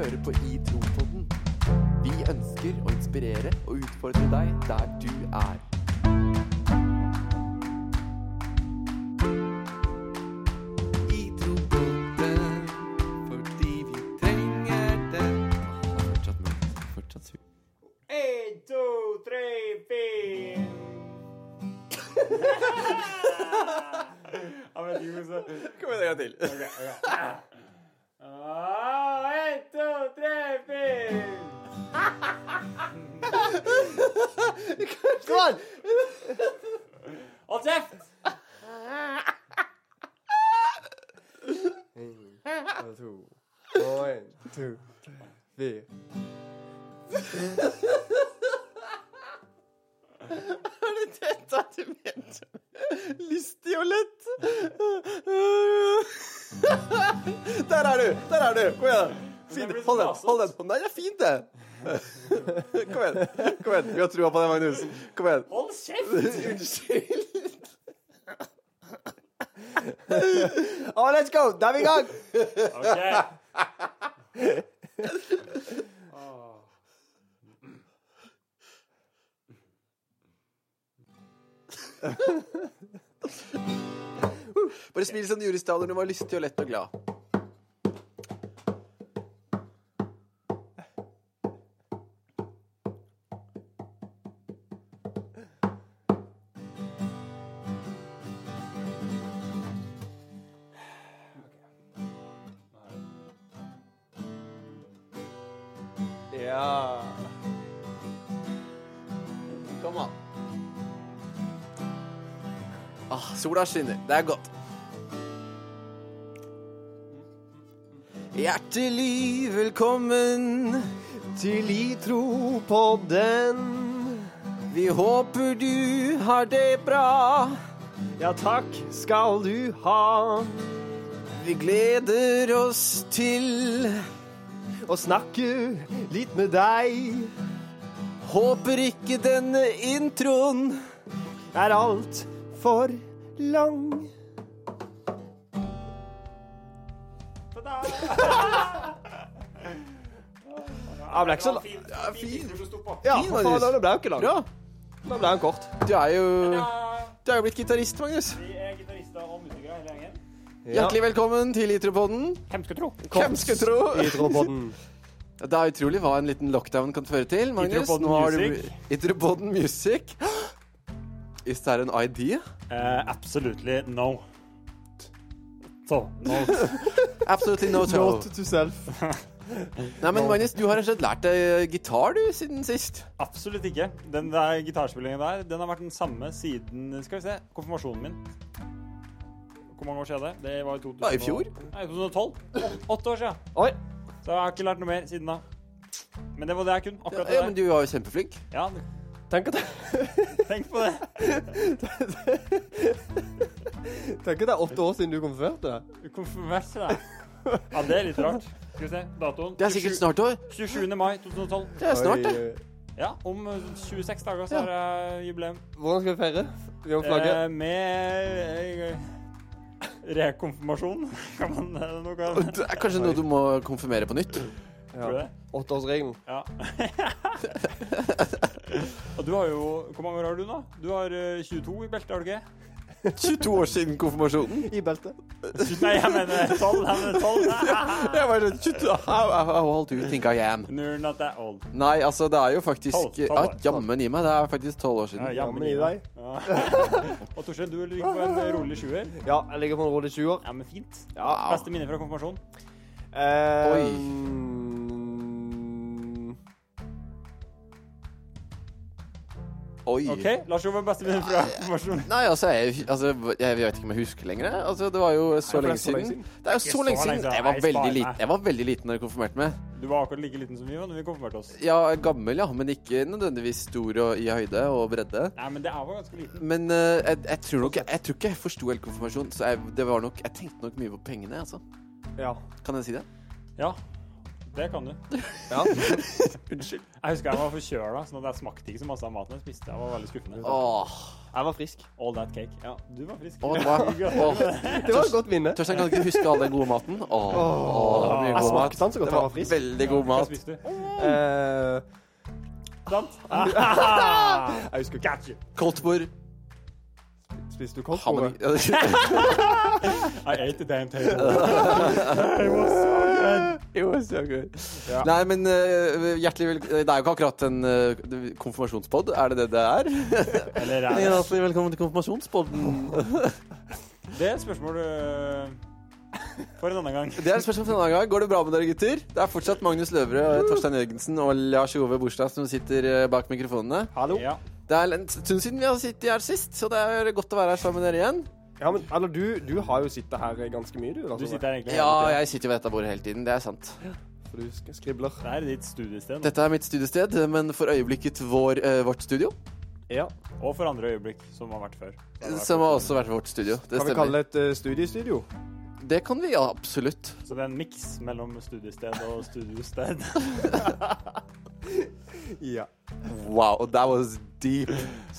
hører på I Tro-podden. Vi ønsker å inspirere og utfordre deg der du er. Hold kjeft! Unnskyld. Å, let's go! Da er vi i gang! Ok. Bare smil som du gjorde i stad når du var lystig og lett og glad. Sola skinner. Det er godt. Hjertelig velkommen. Til I tro på den. Vi håper du har det bra. Ja, takk skal du ha. Vi gleder oss til Å snakke litt med deg Håper ikke denne introen er alt for lang. Ja, ble ikke så lang. Ja, fin. Fin. Ja, Fin, for faen, den ble jo ikke lang. Ja. Da ble den kort. Du er jo Du er jo blitt gitarist, Magnus. Vi er gitarister og musikere hele gjengen. Hjertelig velkommen til Itropodden. Hvem skulle tro? Hvem skulle tro? Itro-podden. Det er utrolig hva en liten lockdown kan føre til, Magnus. Itropodden Nå har du- Music. Itropodden Music. Is that an idea? Uh, absolutely no. To no. Absolutely no to. Note to self. Nei, men Magnus, du har rett og slett lært deg gitar, du, siden sist. Absolutt ikke. Den der gitarspillingen der Den har vært den samme siden Skal vi se konfirmasjonen min. Hvor mange år siden er det? Det var i 2000 Var i fjor? Nei, 2012. Åtte år siden. Oi. Så jeg har ikke lært noe mer siden da. Men det var det jeg kunne. Ja, Akkurat ja, det men du var jo kjempeflink. Ja, Tenk at, tenk på det. tenk at det er åtte år siden du konfirmerte. Du konfirmerte deg. Ja, det er litt rart. Skal vi se. Datoen. Det er sikkert snart år. 27. mai 2012. Det er snart, det. Ja, om eh, 26 dager så har jeg jubileum. Hvordan skal vi feire? Vi har flagget. Eh, med eh, rekonfirmasjon. Kan man det noe Det er kanskje noe du må konfirmere på nytt. Tror du det? Åtteårsregelen. Ja. Og du har jo Hvor mange år har du nå? Du har eh, 22 i beltet, har du ikke? 22 år siden konfirmasjonen. I beltet. Nei, jeg mener 12. Jeg mener 12. Jeg var sånn 22 how, how old do you think I am? You're not that old. Nei, altså, det er jo faktisk Tolv, tolv Ja, år. jammen i meg. Det er faktisk 12 år siden. Ja, Jammen i deg. Ja. Og Torstein, du ligger på en rolig sjuer. Ja, jeg ligger på en rolig 20 år. Ja, men fint. Ja. Beste minne fra konfirmasjon? Eh, Oi. Oi. OK, Lars Ove, beste minne fra informasjonen. Nei, altså jeg, altså jeg vet ikke om jeg husker lenger. Altså, det var jo så lenge siden. Det er jo så lenge siden. Jeg var veldig liten. Jeg var veldig liten da jeg konfirmerte meg. Du var akkurat like liten som vi var da vi konfirmerte oss. Ja, gammel, ja, men ikke nødvendigvis stor og i høyde og bredde. Nei, men det er var ganske liten. Men uh, jeg, jeg tror nok Jeg tror ikke jeg forsto helt konfirmasjon, så jeg, det var nok Jeg tenkte nok mye på pengene, altså. Ja. Kan jeg si det? Ja, det kan du. ja. Unnskyld. Jeg husker jeg var forkjøla, så at jeg smakte ikke så masse av maten jeg spiste. Jeg var veldig skuffende. Åh, Jeg var frisk. All that cake. Ja, du var frisk. Åh, det var, åh. Det var et godt minne. Torstein, kan du ikke huske all den gode maten? Åh, åh, det var mye Jeg god mat. smakte den så godt Det jeg var var frisk. veldig god mat. Hva spiste du? Eh, Sant? jeg husker ikke. Koldtbord. Spiste du koldtbordet? I ate the damn table. It was so good. It was so good. Ja. Nei, men uh, hjertelig vel... Det er jo ikke akkurat en uh, konfirmasjonspod, er det det det er? Eller er det Hjertelig velkommen til konfirmasjonspodden. Det er et spørsmål du for en annen gang. Det er et spørsmål for en annen gang. Går det bra med dere, gutter? Det er fortsatt Magnus Løvre, Torstein Jørgensen og Lars Ove Borstad som sitter eh, bak mikrofonene. Hallo? Ja. Det er en stund siden vi har sittet her sist, så det er godt å være her sammen med dere igjen. Ja, men eller du, du har jo sittet her ganske mye, du. Du sitter her egentlig Ja, jeg sitter jo ved dette bordet hele tiden. Det er sant. For du sk- skribler. Det er ditt studiested. Dette er mitt studiested, men for øyeblikket vår, uh, vårt studio. Ja. Og for andre øyeblikk, som har vært før. Har vært Som har også vært vårt studio. Det Kan vi kalle det et uh, studiestudio? Det kan vi ja, absolutt. Så det er en miks mellom studiested og studiosted. Ja. Wow, that was deep.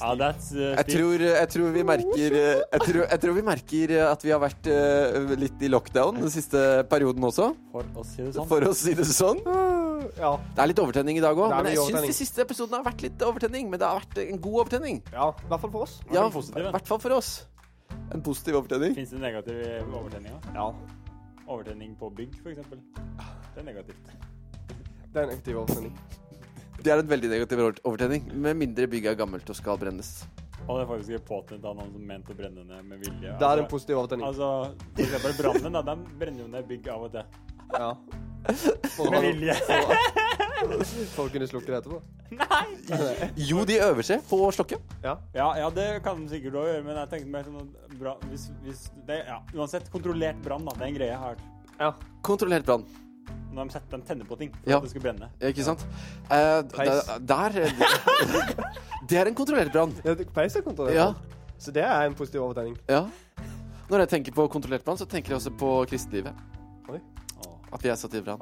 Ja, that's uh, Jeg tror, jeg tror vi merker eh, jeg tror, jeg tror vi merker eh, at vi har vært uh, litt i lockdown den siste perioden også, For å si det sånn. for å si det sånn. Ja. Det er litt overtenning i dag òg, men jeg syns de siste episodene har vært litt overtenning. Men det har vært en god overtenning. ja. I hvert fall for oss. Ja, i hvert fall for oss. En positiv overtenning. Fins det negativ overtenning òg? Ja. Overtenning på bygg, f.eks. Det er negativt. Det er en aktiv oversending. Det er en veldig negativ overtenning. Med mindre bygget er gammelt og skal brennes. Og det er faktisk ikke påtent av noen som mente å brenne ned med vilje. Det er en positiv overtenning. Altså, for eksempel brannen, da. De brenner jo ned bygg av og til. Ja. For, Med vilje. for å kunne slukke det etterpå. Jo, de øver seg på å slokke. Ja. Ja, ja, det kan de sikkert òg gjøre, men jeg tenkte mer sånn at bra, hvis, hvis det, ja, Uansett, kontrollert brann, da. Det er en greie jeg har hørt. Ja. Kontrollert brann. Når de setter, de tenner på ting for Ja. at det skal brenne. Ikke sant? Eh, der Det er en kontrollert brann. Ja, Peis er kontrollert. Ja. Så det er en positiv overtenning. ja. Når jeg tenker på kontrollert brann, så tenker jeg også på kristelivet. Oi. At vi er satt i brann.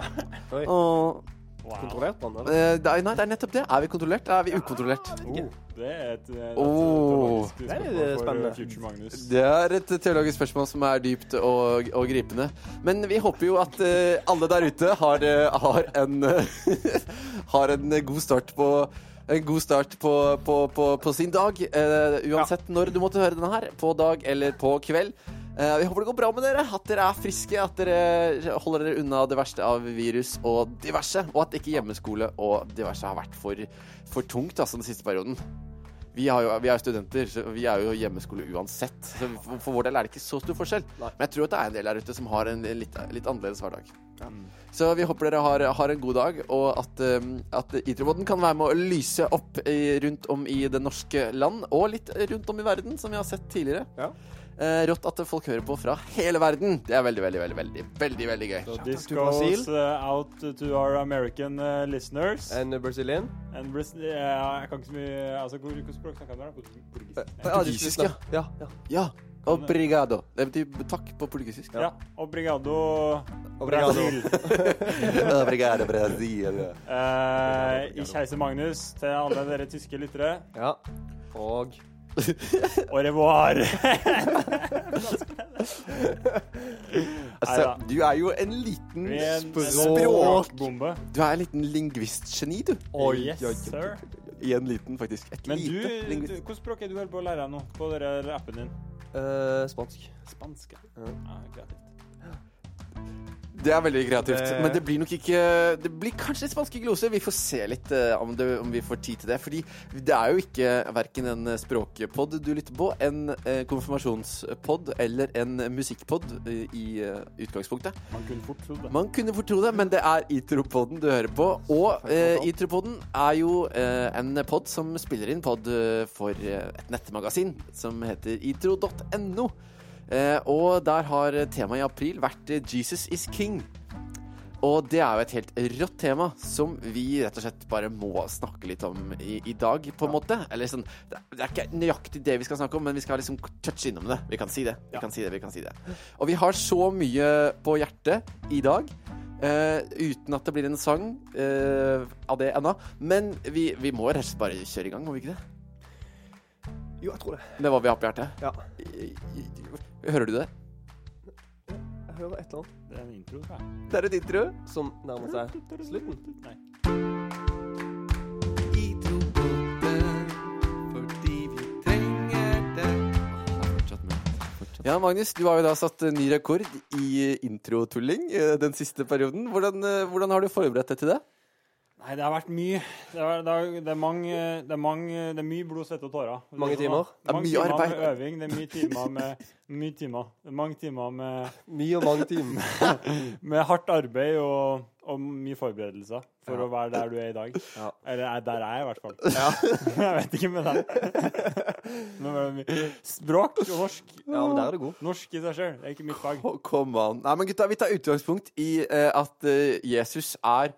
Wow. Kontrollert man, eller? eh, det er- nei, det er nettopp det. Er vi kontrollert, er vi ukontrollert? Oh. Det er et, eh, et Åh. teologisk Det er for, spennende. eh, Future Magnus. Det er et teologisk spørsmål som er dypt og, og gripende. Men vi håper jo at uh, alle der ute har, uh, har en Har en god start på en god start på, på, på, på sin dag, Uh, uansett når du måtte høre denne her. På dag eller på kveld. Eh, vi håper det går bra med dere, at dere er friske, at dere holder dere unna det verste av virus og diverse. Og at ikke hjemmeskole og diverse har vært for, for tungt altså, den siste perioden. Vi, har jo, vi er studenter, så vi er jo hjemmeskole uansett. Så for, for vår del er det ikke så stor forskjell. Nei. Men jeg tror at det er en del der ute som har en litt, litt annerledes hverdag. Så vi håper dere har, har en god dag, og at, um, at Itroboden kan være med å lyse opp rundt om i det norske land, og litt rundt om i verden, som vi har sett tidligere. Ja. Eh, rått at folk hører på fra hele verden. Det er veldig, veldig, veldig, veldig, veldig, veldig gøy. So this out to Brazil. goes uh, out to our American uh, listeners. And Brazilian? And Bras yeah, jeg kan ikke så mye Altså, hvor- hvilket språk snakker du der? Portugisisk? Portugisisk, ja. Ja, ja. Ja. Obrigado. Det betyr takk på portugisisk. Ja. Obrigado, Obrigado. Brasil. Obrigado, Brasil. Eh, ich heiser Magnus til alle dere tyske lyttere. Ja. Og Au revoir. Altså, du er jo en liten en språk... språkbombe. Du er en liten lingvistgeni, du. Oi, yes, sir. I en liten, faktisk. Et Men lite du, lingvist. hvilket språk er du holder på å lære deg nå på appen din? Uh, spansk. Spansk. ja. Uh. Ja, kreativt. Det er veldig kreativt. Det- Men det blir nok ikke Det blir kanskje spanske gloser. Vi får se litt eh, om, det, om vi får tid til det. Fordi det er jo ikke verken en språkpod du lytter på, en eh, konfirmasjonspod eller en musikkpod eh, i eh, utgangspunktet. Man kunne fort tro det. Man kunne fort tro det, men det er Itro-podden du hører på. Og eh, Itro-podden er jo eh, en pod som spiller inn pod eh, for eh, et nettmagasin som heter itro.no. Eh, og der har temaet i april vært eh, 'Jesus is King'. Og det er jo et helt rått tema som vi rett og slett bare må snakke litt om i, i dag, på en måte. Eller sånn Det det er ikke nøyaktig det vi skal snakke om, men vi skal liksom touche innom det. Vi kan si det. Vi Ja. kan si det, vi kan si det. Og vi har så mye på hjertet i dag. Uh, uten at det blir en sang uh, av det ennå. Men vi, vi må rett og slett bare kjøre i gang, må vi ikke det? Jo, jeg tror det. Det var vi har på hjertet? Ja. Hører du det? Jeg hører et eller annet Det er en intro. Det er et intro. som nærmer seg slutten. Nei. Ja, Magnus, du har jo da satt ny rekord i introtulling eh, den siste perioden. Hvordan, eh, hvordan har du forberedt deg til det? Nei, det har vært mye. Det er, det er, det er, mange, det er, mange, det er mye blod, svette og tårer. Mange timer? Det er Mange mye timer arbeid. med øving. Det er mye timer med Mye timer. Det er mange timer med, Mye og mange timer. med hardt arbeid og, og mye forberedelser for Ja. å være der du er i dag. Ja. Eller er- der er jeg, i hvert fall. Ja. jeg vet ikke med deg. Det mye Språk og norsk. Ja, men der er det god. Norsk i seg sjøl. Det er ikke mitt fag. An. Nei, men gutta, vi tar utgangspunkt i uh, at uh, Jesus er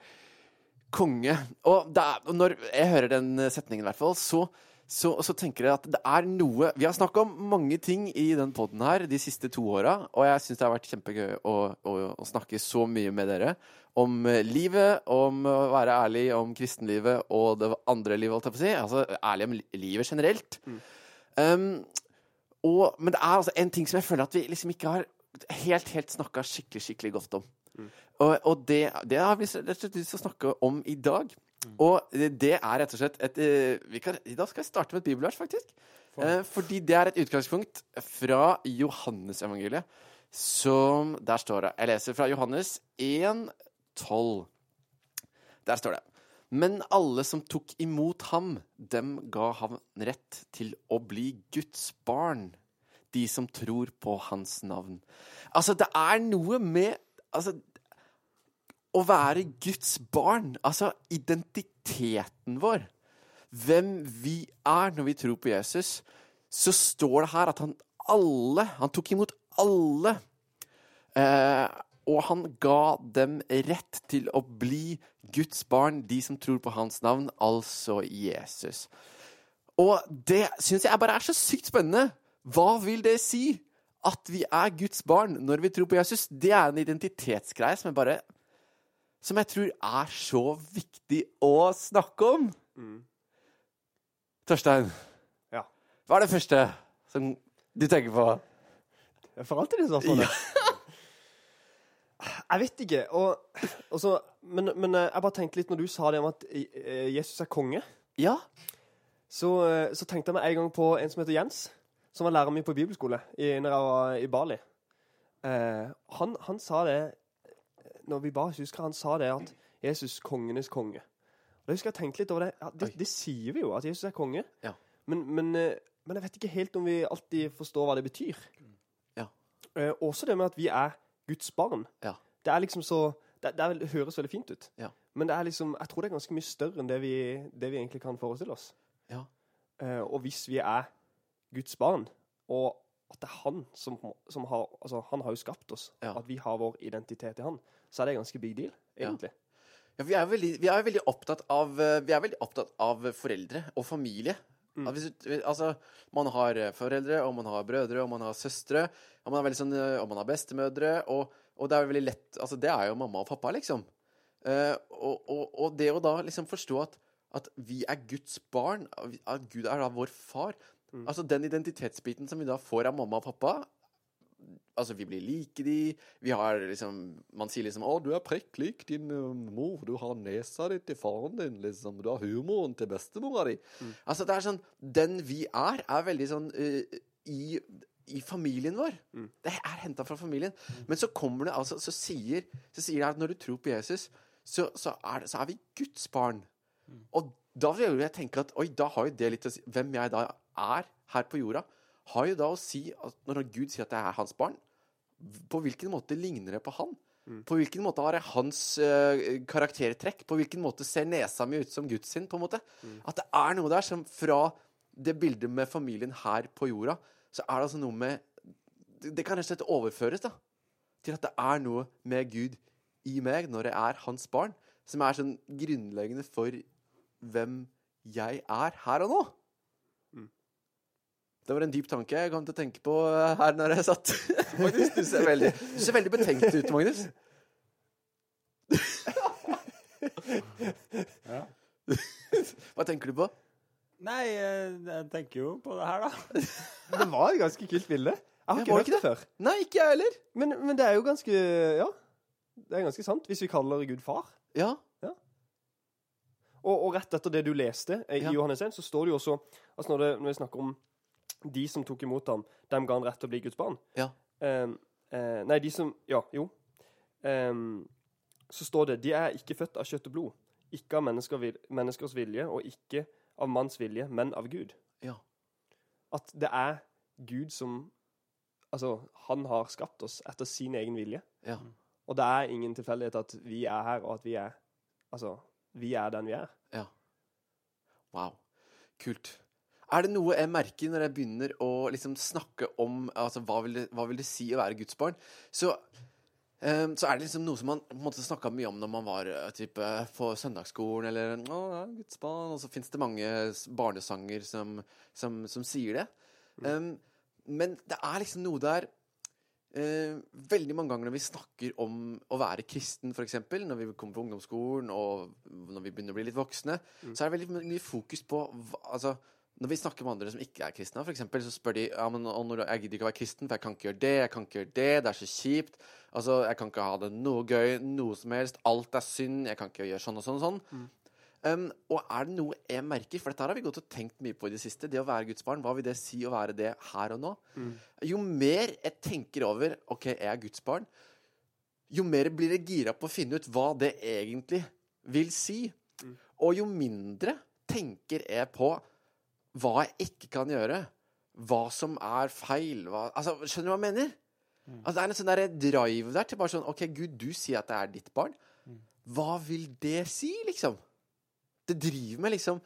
konge. Og er, og når jeg hører den setningen, i hvert fall, så, så, så tenker jeg at det er noe Vi har snakka om mange ting i den poden her de siste to åra, og jeg syns det har vært kjempegøy å, å, å snakke så mye med dere. Om eh, livet, om å være ærlig om kristenlivet og det andre livet, holdt jeg på å si. Altså ærlig om livet generelt. Um, og, men det er altså en ting som jeg føler at vi liksom ikke har helt, helt snakka skikkelig, skikkelig godt om. Og, og det, det har vi rett og slett lyst til å snakke om i dag. Og det er rett og slett et eh, vi kan, I dag skal vi starte med et bibelvers, faktisk. For. fordi det er et utgangspunkt fra Johannesevangeliet. Som Der står det Jeg leser fra Johannes 1, 12. Der står det Men alle som tok imot ham, dem ga ham rett til å bli Guds barn. De som tror på hans navn. Altså, det er noe med Altså, å være Guds barn, altså identiteten vår, hvem vi er når vi tror på Jesus, så står det her at han alle Han tok imot alle. Eh, og han ga dem rett til å bli Guds barn, de som tror på hans navn, altså Jesus. Og det syns jeg bare er så sykt spennende. Hva vil det si? At vi er Guds barn når vi tror på Jesus, det er en identitetsgreie som jeg bare Som jeg tror er så viktig å snakke om. Torstein, Ja. hva er det første som du tenker på? Jeg får alltid det spørsmålet. Jeg vet ikke. Og, og så, men, men eh, jeg bare tenkte litt når du sa det om at eh, Jesus er konge, Ja? så, eh, så tenkte jeg meg en gang på en som heter Jens, som var læreren min på bibelskole i, når jeg var i Bali. Eh, han, han sa det Når vi ba, husker han sa det at Jesus kongenes konge. Og da husker jeg tenkte litt over det. Ja, det, det sier vi jo, at Jesus er konge. Ja. Men, men, eh, men jeg vet ikke helt om vi alltid forstår hva det betyr. Ja. Eh, også det med at vi er Guds barn. Ja. Det er liksom så det, det, er, det høres veldig fint ut. Ja. Men det er liksom, jeg tror det er ganske mye større enn det vi, det vi egentlig kan forestille oss. Ja. Eh, og hvis vi er Guds barn, og at det er han som, som har Altså, han har jo skapt oss. Ja. At vi har vår identitet i han. Så er det ganske big deal, egentlig. Ja, vi er veldig, vi er veldig opptatt av eh, Vi er veldig opptatt av foreldre og familie. Mm. Altså, man har eh, foreldre, og man har brødre, og man har søstre, og man har, sånn, eh, og man har bestemødre, og, og det er veldig lett Altså, det er jo mamma og pappa, liksom. Uh, og, og, og det å da liksom forstå at, at vi er Guds barn, at Gud er da vår far Mm. Altså den identitetsbiten som vi da får av mamma og pappa Altså, vi blir like de. Vi har liksom Man sier liksom 'Å, du er prikk lik din eh, mor. Du har nesa di til faren din', liksom. 'Du har humoren til bestemora di'. Altså, det er sånn Den vi er, er veldig sånn uh, i, i familien vår. Det er henta fra familien. Men så kommer det altså Så sier, så sier det at når du tror på Jesus, så, så, er, det, så er vi Guds barn. Og da vil jeg tenke at oi, da har jo det litt å si Hvem jeg da er her på jorda, har jo da å si at når Gud sier at jeg er hans barn, på hvilken måte ligner det på han? På hvilken måte har jeg hans uh, karaktertrekk? På hvilken måte ser nesa mi ut som Guds sin? på en måte? At det er noe der som fra det bildet med familien her på jorda, så er det altså noe med Det, det kan rett og slett overføres da, til at det er noe med Gud i meg når jeg er hans barn, som er sånn grunnleggende for hvem jeg er her og nå. Det var en dyp tanke jeg kom til å tenke på eh, her når jeg satt. Magnus, du ser veldig, du ser veldig betenkt ut, Magnus. Ja. Hva tenker du på? Nei, jeg, jeg tenker jo på det her, da. Det var et ganske kult bilde. Jeg har Ja, ikke var hørt det det før. Nei, ikke jeg heller. Men, men det er jo ganske Ja. Det er ganske sant, hvis vi kaller Gud far. Ja. Og, og rett etter det du leste eh, i Ja. Johannes 1, så står det jo også altså når, det, når vi snakker om de som tok imot ham, dem ga han rett til å bli Guds barn. Ja. Um, uh, nei, de som Ja, jo. Um, så står det De er ikke født av kjøtt og blod, ikke av mennesker, menneskers vilje, og ikke av manns vilje, men av Gud. Ja. At det er Gud som Altså, han har skapt oss etter sin egen vilje. Ja. Og det er ingen tilfeldighet at vi er her, og at vi er Altså, vi er den vi er. Ja. Wow. Kult. Er det noe jeg merker når jeg begynner å liksom snakke om altså, hva, vil det, hva vil det si å være Guds barn? Så, um, så er det liksom noe som man på snakka mye om når man var eh, type, på søndagsskolen, eller å, ja, Guds barn, og så fins det mange barnesanger som, som, som sier det. Um, men det er liksom noe der eh, veldig mange ganger når vi snakker om å være kristen, f.eks., når vi kommer på ungdomsskolen og når vi begynner å bli litt voksne, så er det veldig mye fokus på hva, altså, Når vi snakker med andre som ikke er kristne, for eksempel, så spør de ja, men, når, jeg gidder ikke å være kristen, for jeg kan ikke gjøre det, jeg kan ikke gjøre det, det er så kjipt. Altså, Jeg kan ikke ha det noe gøy, noe som helst. Alt er synd. Jeg kan ikke gjøre sånn og sånn og sånn. Um, og er det noe jeg merker, for dette har vi gått og tenkt mye på i det siste, det å være Guds barn, hva vil det si å være det her og nå? Jo mer jeg tenker over OK, jeg er Guds barn, jo mer blir jeg gira på å finne ut hva det egentlig vil si. Og jo mindre tenker jeg på hva jeg ikke kan gjøre, hva som er feil hva, altså, Skjønner du hva jeg mener? Altså, det er en sånn der drive der til bare sånn OK, Gud, du sier at det er ditt barn. Hva vil det si, liksom? Det driver meg liksom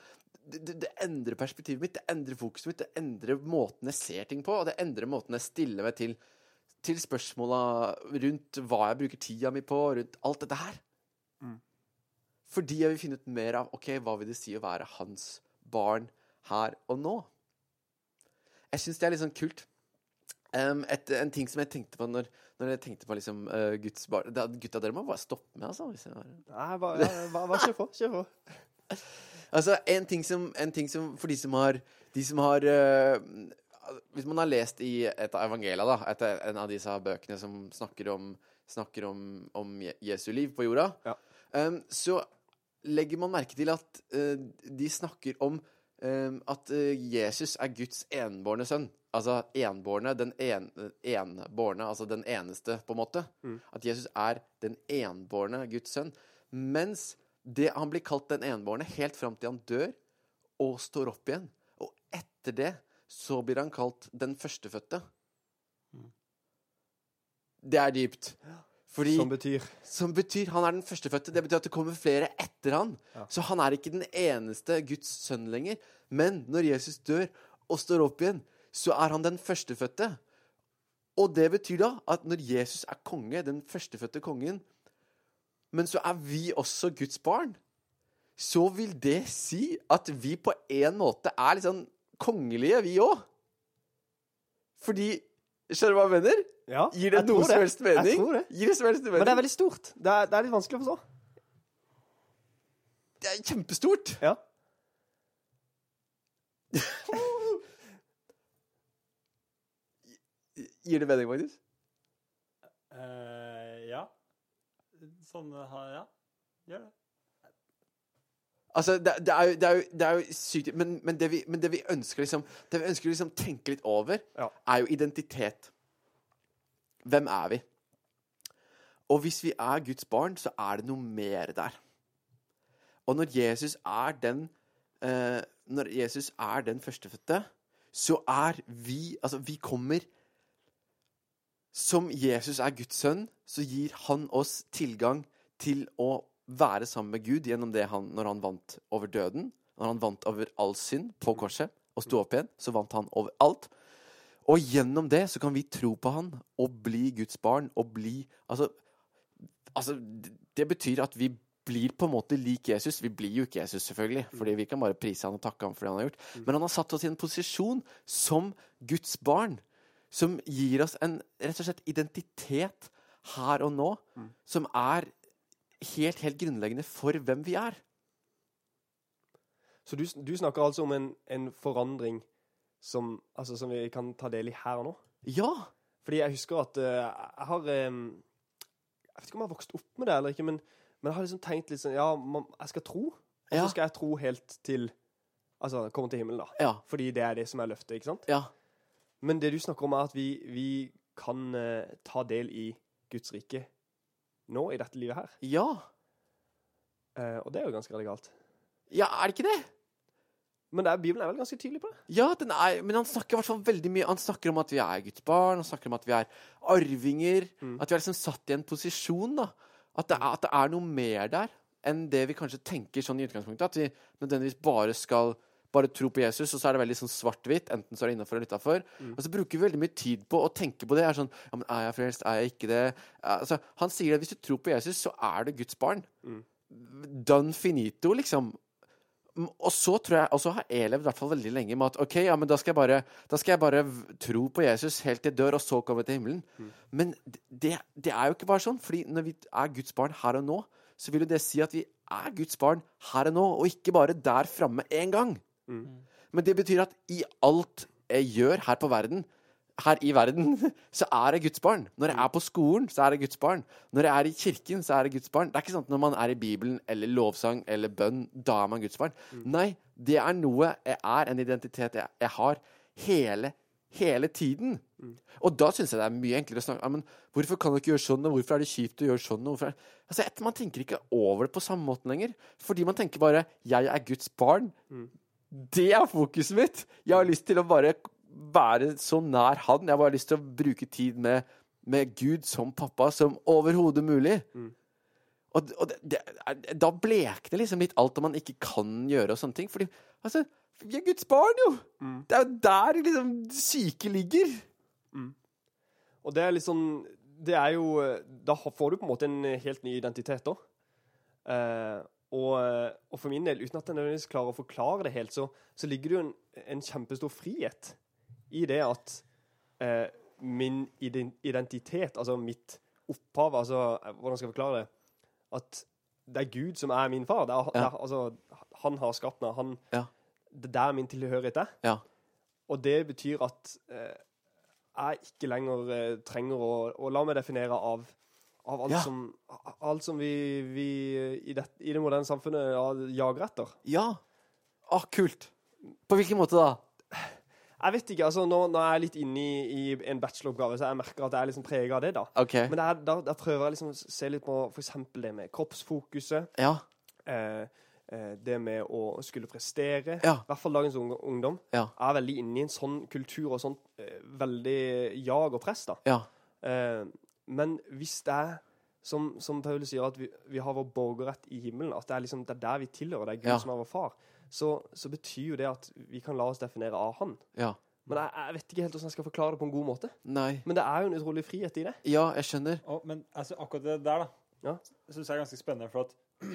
det, det, det endrer perspektivet mitt, det endrer fokuset mitt, det endrer måten jeg ser ting på, og det endrer måten jeg stiller meg til, til spørsmåla rundt hva jeg bruker tida mi på, rundt alt dette her. Fordi jeg vil finne ut mer av ok, hva vil det si å være hans barn her og nå. Jeg syns det er litt sånn kult. Um, et, en ting som jeg tenkte på når, når jeg tenkte på liksom uh, Guds barn da, Gutta, dere må bare stoppe med, altså. Hvis jeg bare Nei, bare, bare, kjør på. Kjør på. Altså, en ting som, en ting som For de som har, de som har uh, Hvis man har lest i et av evangeliene, da, et, en av disse bøkene som snakker om, snakker om, om Jesu liv på jorda, Ja. um, så legger man merke til at uh, de snakker om at eh, Jesus er Guds enbårne sønn. Altså enbårne, den en, enbårne, altså den eneste, på en måte. At Jesus er den enbårne Guds sønn. Mens det, han blir kalt den enbårne helt fram til han dør og står opp igjen. Og etter det så blir han kalt den førstefødte. Det er dypt. Fordi Som betyr som betyr han er den førstefødte. Det betyr at det kommer flere etter han. Så han er ikke den eneste Guds sønn lenger. Men når Jesus dør og står opp igjen, så er han den førstefødte. Og det betyr da at når Jesus er konge, den førstefødte kongen, men så er vi også Guds barn, så vil det si at vi på en måte er litt sånn kongelige, vi òg. Fordi Skjønner du hva jeg mener? Ja, Gir det jeg tror noe som helst mening? Jeg tror det. Gir det som helst mening? Men det er veldig stort. Det er, det er litt vanskelig å forstå. Det er kjempestort. Ja. Gir det mening, Magnus? Eh, ja. Sånn Ja. Gjør det. Altså, det, det, er jo, det, er jo, det er jo sykt Men, men, det, vi, men det vi ønsker liksom Det vi ønsker liksom tenke litt over, Ja. er jo identitet. Hvem er vi? Og hvis vi er Guds barn, så er det noe mer der. Og når Jesus er den eh, Når Jesus er den førstefødte, så er vi Altså, vi kommer Som Jesus er Guds sønn, så gir han oss tilgang til å være sammen med Gud gjennom det han, når han vant over døden. Når han vant over all synd på korset og sto opp igjen, så vant han over alt. Og gjennom det så kan vi tro på han og bli Guds barn og bli Altså, altså det- betyr at vi blir på en måte lik Jesus. Vi blir jo ikke Jesus, selvfølgelig, fordi vi kan bare prise han og takke han for det han har gjort. Men han har satt oss i en posisjon som Guds barn, som gir oss en rett og slett identitet her og nå, som er helt, helt grunnleggende for hvem vi er. Så du, du snakker altså om en, en forandring som, altså, som vi kan ta del i her og nå? Ja. Fordi jeg husker at uh, jeg har um, Jeg vet ikke om jeg har vokst opp med det eller ikke, men, men jeg har liksom tenkt litt sånn Ja, man, jeg skal tro, og Ja. så skal jeg tro helt til Altså komme til himmelen, da. Ja. Fordi det er det som er løftet, ikke sant? Ja. Men det du snakker om, er at vi, vi kan uh, ta del i Guds rike nå, i dette livet her. Ja. Eh, og det er jo ganske radikalt. Ja, er det ikke det? Men er, Bibelen er vel ganske tydelig på det? Ja, den er, men han snakker i hvert fall veldig mye Han snakker om at vi er Guds barn, han snakker om at vi er arvinger. Mm. At vi er liksom satt i en posisjon. da At det, er, at det er noe mer der enn det vi kanskje tenker sånn i utgangspunktet. At vi nødvendigvis bare skal bare tro på Jesus, og så er det veldig sånn svart-hvitt. Enten så er det innafor eller utafor. Mm. Og så bruker vi veldig mye tid på å tenke på det. Er sånn, ja, men Er jeg frelst? Er jeg ikke det? Altså, han sier at hvis du tror på Jesus, så er du Guds barn. Mm. Done finito, liksom. Mm, Og så tror jeg, og så har jeg levd i hvert fall veldig lenge med at ok, ja, men da skal jeg bare, da skal jeg bare tro på Jesus helt til jeg dør, og så komme til himmelen. Men det, det er jo ikke bare sånn. fordi når vi er Guds barn her og nå, så vil jo det si at vi er Guds barn her og nå, og ikke bare der framme en gang. Men det betyr at i alt jeg gjør her på verden, her i verden, så er jeg Guds barn. Når jeg er på skolen, så er jeg Guds barn. Når jeg er i kirken, så er jeg Guds barn. Det er ikke sånn at når man er i Bibelen eller lovsang eller bønn, da er man Guds barn. Nei, det er noe jeg er, en identitet jeg, jeg har hele, hele tiden. Og da syns jeg det er mye enklere å snakke men Hvorfor kan du ikke gjøre sånn, og hvorfor er det kjipt å gjøre sånn? Og hvorfor er... altså, et, man tenker ikke over det på samme måten lenger. Fordi man tenker bare 'jeg er Guds barn'. Det er fokuset mitt. Jeg har lyst til å bare være så nær han. Jeg har bare lyst til å bruke tid med, med Gud som pappa som overhodet mulig. Og, og det, det, da blekner liksom litt alt om man ikke kan gjøre og sånne ting. Fordi altså, vi er Guds barn, jo! Det er jo der liksom syke ligger. Og det er liksom Det er jo Da får du på en måte en helt ny identitet, da. Eh, og, og for min del, uten at jeg nødvendigvis klarer å forklare det helt, så, så ligger det jo en, en kjempestor frihet i det at eh, min identitet, altså mitt opphav, altså eh, Hvordan skal jeg forklare det? At det er Gud som er min far. Er, det er, altså, han har skapt meg. Han, Ja. Det er der min tilhørighet er. Ja. Og det betyr at eh, jeg ikke lenger eh, trenger å, å la meg definere av, av alt, Ja. som, alt som vi, vi i, det, i det moderne samfunnet ja, jager etter. Ja. Å, kult. På hvilken måte da? Jeg vet ikke, altså Nå, nå er jeg litt inne i, i en bacheloroppgave, så jeg merker at jeg er liksom prega av det. da. okay. Men det er, da, da prøver jeg liksom å se litt på f.eks. det med kroppsfokuset. Ja. Eh, eh, det med å skulle prestere. Ja. I hvert fall dagens ungdom Ja. er veldig inne i en sånn kultur og sånn eh, veldig jag og press. da. Ja. Eh, men hvis det er som, som Paulus sier, at vi, vi har vår borgerrett i himmelen, at det er, liksom, det er der vi tilhører, det er Gud Ja. som er vår far, så, så betyr jo det at vi kan la oss definere av Han. Ja. Men jeg, jeg vet ikke helt hvordan jeg skal forklare det på en god måte. Nei. Men det er jo en utrolig frihet i det. Ja, jeg skjønner. Og, men altså, akkurat det der, da, Ja. syns jeg er ganske spennende. For at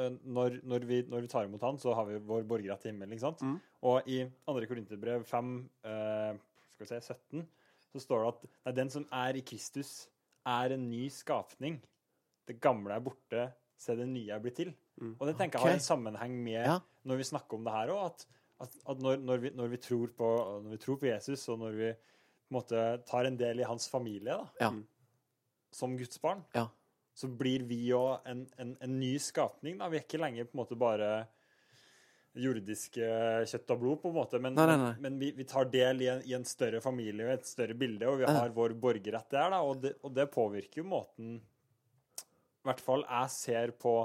eh, når, når, vi, når vi tar imot han, så har vi vår borgerrett i himmelen. ikke sant? Mm. Og i 2. Korinterbrev 5, eh, skal vi se, 17, så står det at nei, den som er i Kristus, er en ny skapning. Det gamle er borte, se det nye er blitt til. Mm. Og det tenker jeg har en sammenheng med Ja. når vi snakker om det her òg, at, at, at når, når, vi, når, vi tror på, når vi tror på Jesus, og når vi på en måte tar en del i hans familie, da, Ja. som Guds barn, Ja. så blir vi jo en, en, en ny skapning. Da. Vi er ikke lenger på en måte bare jordiske kjøtt og blod, på en måte, men, Nei, nei, nei. men vi, vi tar del i en, i en større familie og et større bilde, og vi har vår borgerrett der, da, og det, og det påvirker jo måten I hvert fall jeg ser på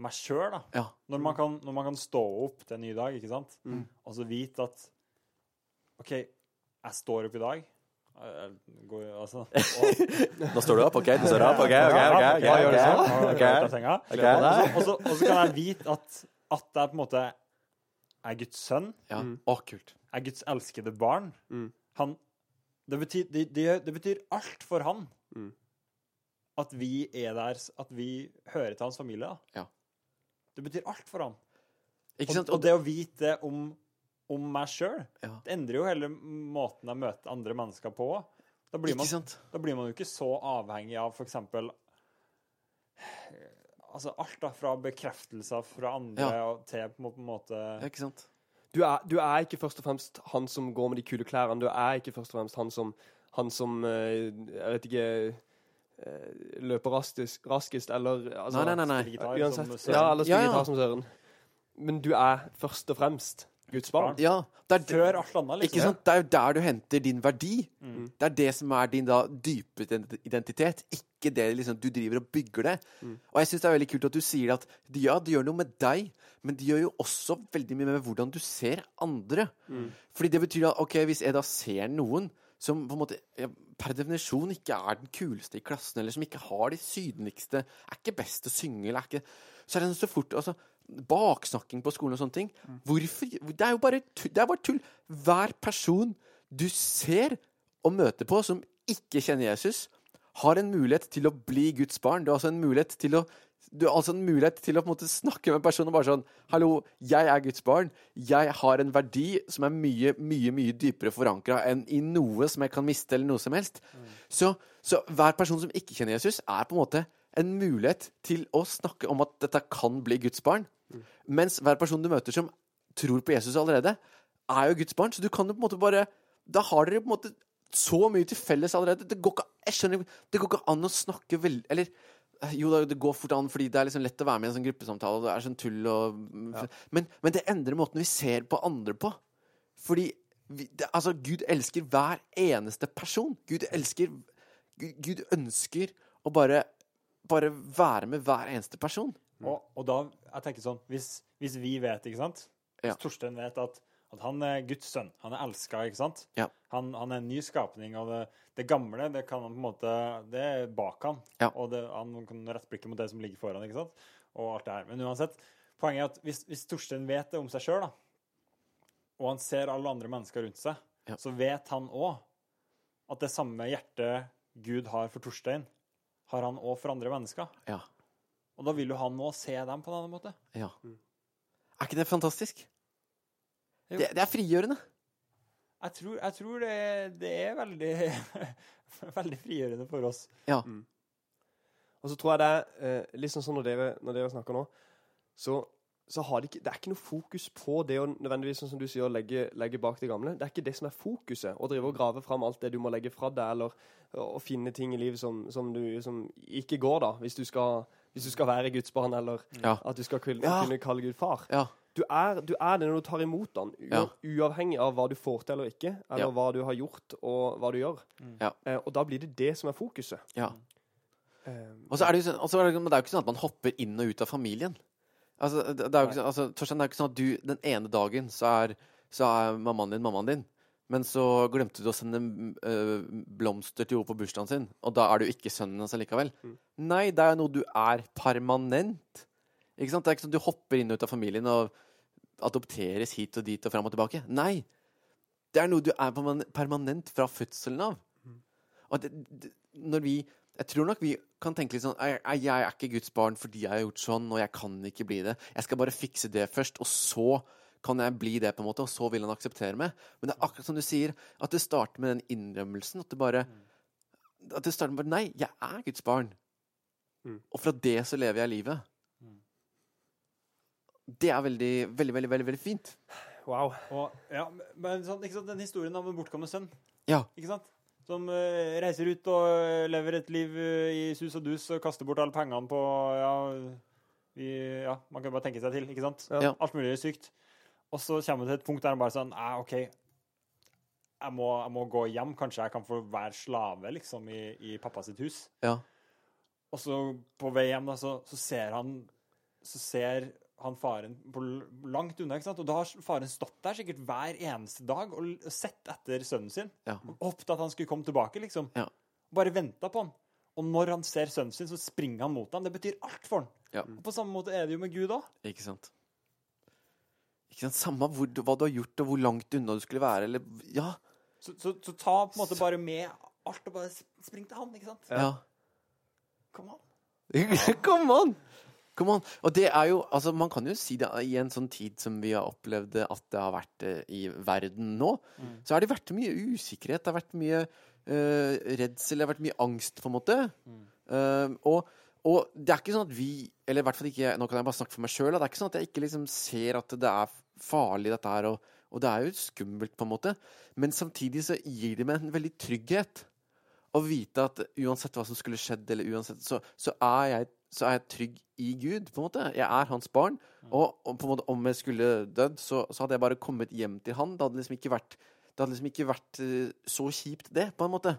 meg sjøl, da. Ja. Når man, kan, når man kan stå opp til en ny dag, ikke sant? og så vite at OK, jeg står opp i dag. Går, altså, og, Nå står du opp, OK? Du står opp, OK? ok, ok, ok, Ja, okay, okay, okay, okay, okay, av okay, okay, Og så- Og så og så kan jeg vite at, det jeg på en måte er Guds sønn, Ja. Mm. Å, kult. er Guds elskede barn. Mm. Han, det, betyr, det, det, det betyr alt for han Mm. at vi er der, at vi hører til hans familie. Da. Ja. Det betyr alt for han. Ikke Og, sant? og det å vite om, om meg sjøl, Ja. det endrer jo hele måten jeg møter andre mennesker på. Da blir, man, da blir man jo ikke så avhengig av f.eks. altså alt da, fra bekreftelser fra andre Ja. og til på en måte Ja, ikke sant? Du er, du er ikke først og fremst han som går med de kule klærne. Du er ikke først og fremst han som, han som eh, Jeg vet ikke eh, Løper raskest, raskest eller altså, Nei, nei, nei. nei. Uansett. som Ja, eller spiller Ja, ja. gitar som Søren. Men du er først og fremst Guds barn. Ja, det er, Før alt annet, liksom. Ikke sant? Det er jo der du henter din verdi. Mm. Det er det som er din da dype identitet, ikke det liksom du driver og bygger det. Og jeg syns det er veldig kult at du sier at ja, det gjør noe med deg, men det gjør jo også veldig mye med hvordan du ser andre. Fordi det betyr at ok, hvis jeg da ser noen som på en måte ja, per definisjon ikke er den kuleste i klassen, eller som ikke har de sydligste, er ikke best til å synge, eller er ikke Så er det så fort altså, Baksnakking på skolen og sånne ting. Hvorfor Det er jo bare, tu- det er bare tull. Hver person du ser og møter på som ikke kjenner Jesus, har en mulighet til å bli Guds barn. Du har altså en mulighet til å du har altså en mulighet til å på en måte snakke med en person og bare sånn Hallo, jeg er Guds barn. Jeg har en verdi som er mye, mye mye dypere forankra enn i noe som jeg kan miste, eller noe som helst. Så, så hver person som ikke kjenner Jesus, er på en måte en mulighet til å snakke om at dette kan bli Guds barn. Mens hver person du møter som tror på Jesus allerede, er jo Guds barn. Så du kan jo på en måte bare Da har dere på en måte så mye til felles allerede. Det går ikke, jeg skjønner, det går ikke an å snakke veldig Eller jo, det- det går fort an, fordi det er liksom lett å være med i en sånn gruppesamtale, og det er sånn tull og men, men det endrer måten vi ser på andre på. Fordi vi, det, altså, Gud elsker hver eneste person. Gud elsker Gud, Gud ønsker å bare bare være med hver eneste person. Og, og da, jeg tenker sånn, hvis, hvis vi vet, ikke sant? Ja. Hvis Torstein vet at, at han er Guds sønn, han er elska, ikke sant? Ja. Han, han er en ny skapning, og det, det gamle, det kan han på en måte, det er bak han. Ja. Og det, han kan rette blikket mot det som ligger foran, ikke sant? Og alt det her. Men uansett, poenget er at hvis, hvis Torstein vet det om seg sjøl, og han ser alle andre mennesker rundt seg, Ja. så vet han òg at det samme hjertet Gud har for Torstein, har han òg for andre mennesker. Ja. Og da vil jo han nå se dem på en annen måte. ja. Er ikke det fantastisk? Det, det er frigjørende. Jeg tror, jeg tror det, det er veldig, veldig frigjørende for oss. Ja. Og så tror jeg det er eh, litt sånn som når dere, når dere snakker nå, så, så har det ikke Det er ikke noe fokus på det å nødvendigvis, sånn som du sier, å legge, legge bak det gamle. Det er ikke det som er fokuset. Å drive og grave fram alt det du må legge fra deg, eller å finne ting i livet som, som, du, som ikke går, da, hvis du skal, hvis du skal være Guds barn, eller Ja. at du skal kunne, Ja. kunne kalle Gud far. Ja. Du er, du er det når du tar imot den, u Ja. uavhengig av hva du får til eller ikke, eller Ja. hva du har gjort, og hva du gjør. Ja. Eh, og da blir det det som er fokuset. ja. Um, Og så er det jo sånn, er det er jo ikke sånn at man hopper inn og ut av familien. Altså, det, det er jo ikke, sånn- altså, Torstein, det er ikke sånn at du den ene dagen så er, så er mammaen din mammaen din, men så glemte du å sende øh, blomster til henne på bursdagen sin, og da er du ikke sønnen hans likevel. Nei, det er noe du er permanent. Ikke sant? Det er ikke sånn at du hopper inn og ut av familien og adopteres hit og dit og fram og tilbake. Nei. Det er noe du er permanent fra fødselen av. Og det, det, når vi Jeg tror nok vi kan tenke litt sånn jeg, jeg er ikke Guds barn fordi jeg har gjort sånn, og jeg kan ikke bli det. Jeg skal bare fikse det først, og så kan jeg bli det, på en måte, og så vil han akseptere meg. Men det er akkurat som du sier, at det starter med den innrømmelsen. At det bare At det starter med bare Nei, jeg er Guds barn. Mm. Og fra det så lever jeg livet. Det er veldig, veldig, veldig, veldig, veldig fint. wow. Og, ja, men sånn, ikke sant, den historien om en bortkomne sønn, Ja. ikke sant? Som eh, reiser ut og eh, lever et liv eh, i sus og dus og kaster bort alle pengene på ja, vi, ja, man kan bare tenke seg til, ikke sant? Ja. Alt mulig sykt. Og så kommer det til et punkt der han bare sånn Nei, OK, jeg må, jeg må gå hjem. Kanskje jeg kan få være slave, liksom, i, i pappa sitt hus. Ja. Og så på vei hjem, da, så, så ser han Så ser han faren på langt unna, ikke sant? Og da har faren stått der sikkert hver eneste dag og sett etter sønnen sin. Ja. Håpet at han skulle komme tilbake, liksom. Ja. Bare venta på han. Og når han ser sønnen sin, så springer han mot ham. Det betyr alt for han. Ja. Og på samme måte er det jo med Gud òg. Ikke sant? Ikke sant? Samme hvor, hva du har gjort, og hvor langt unna du skulle være, eller Ja. Så, så, så ta på en måte bare med alt og bare spring til han, ikke sant? ja. Kom an. Come on! Come on. Og det er jo Altså, man kan jo si det i en sånn tid som vi har opplevd at det har vært eh, i verden nå, så har det vært mye usikkerhet, det har vært mye uh, redsel, det har vært mye angst, på en måte. Eh, og, Og det er ikke sånn at vi Eller i hvert fall ikke Nå kan jeg bare snakke for meg sjøl. Det er ikke sånn at jeg ikke liksom ser at det er farlig, dette her. Og, og det er jo skummelt, på en måte. Men samtidig så gir det meg en veldig trygghet å vite at uansett hva som skulle skjedd, eller uansett, så, så, er jeg, så er jeg trygg i Gud, på en måte. Jeg er hans barn. Og, og på en måte om jeg skulle dødd, så, så hadde jeg bare kommet hjem til han. Det hadde liksom ikke vært det hadde liksom ikke vært eh, så kjipt, det, på en måte.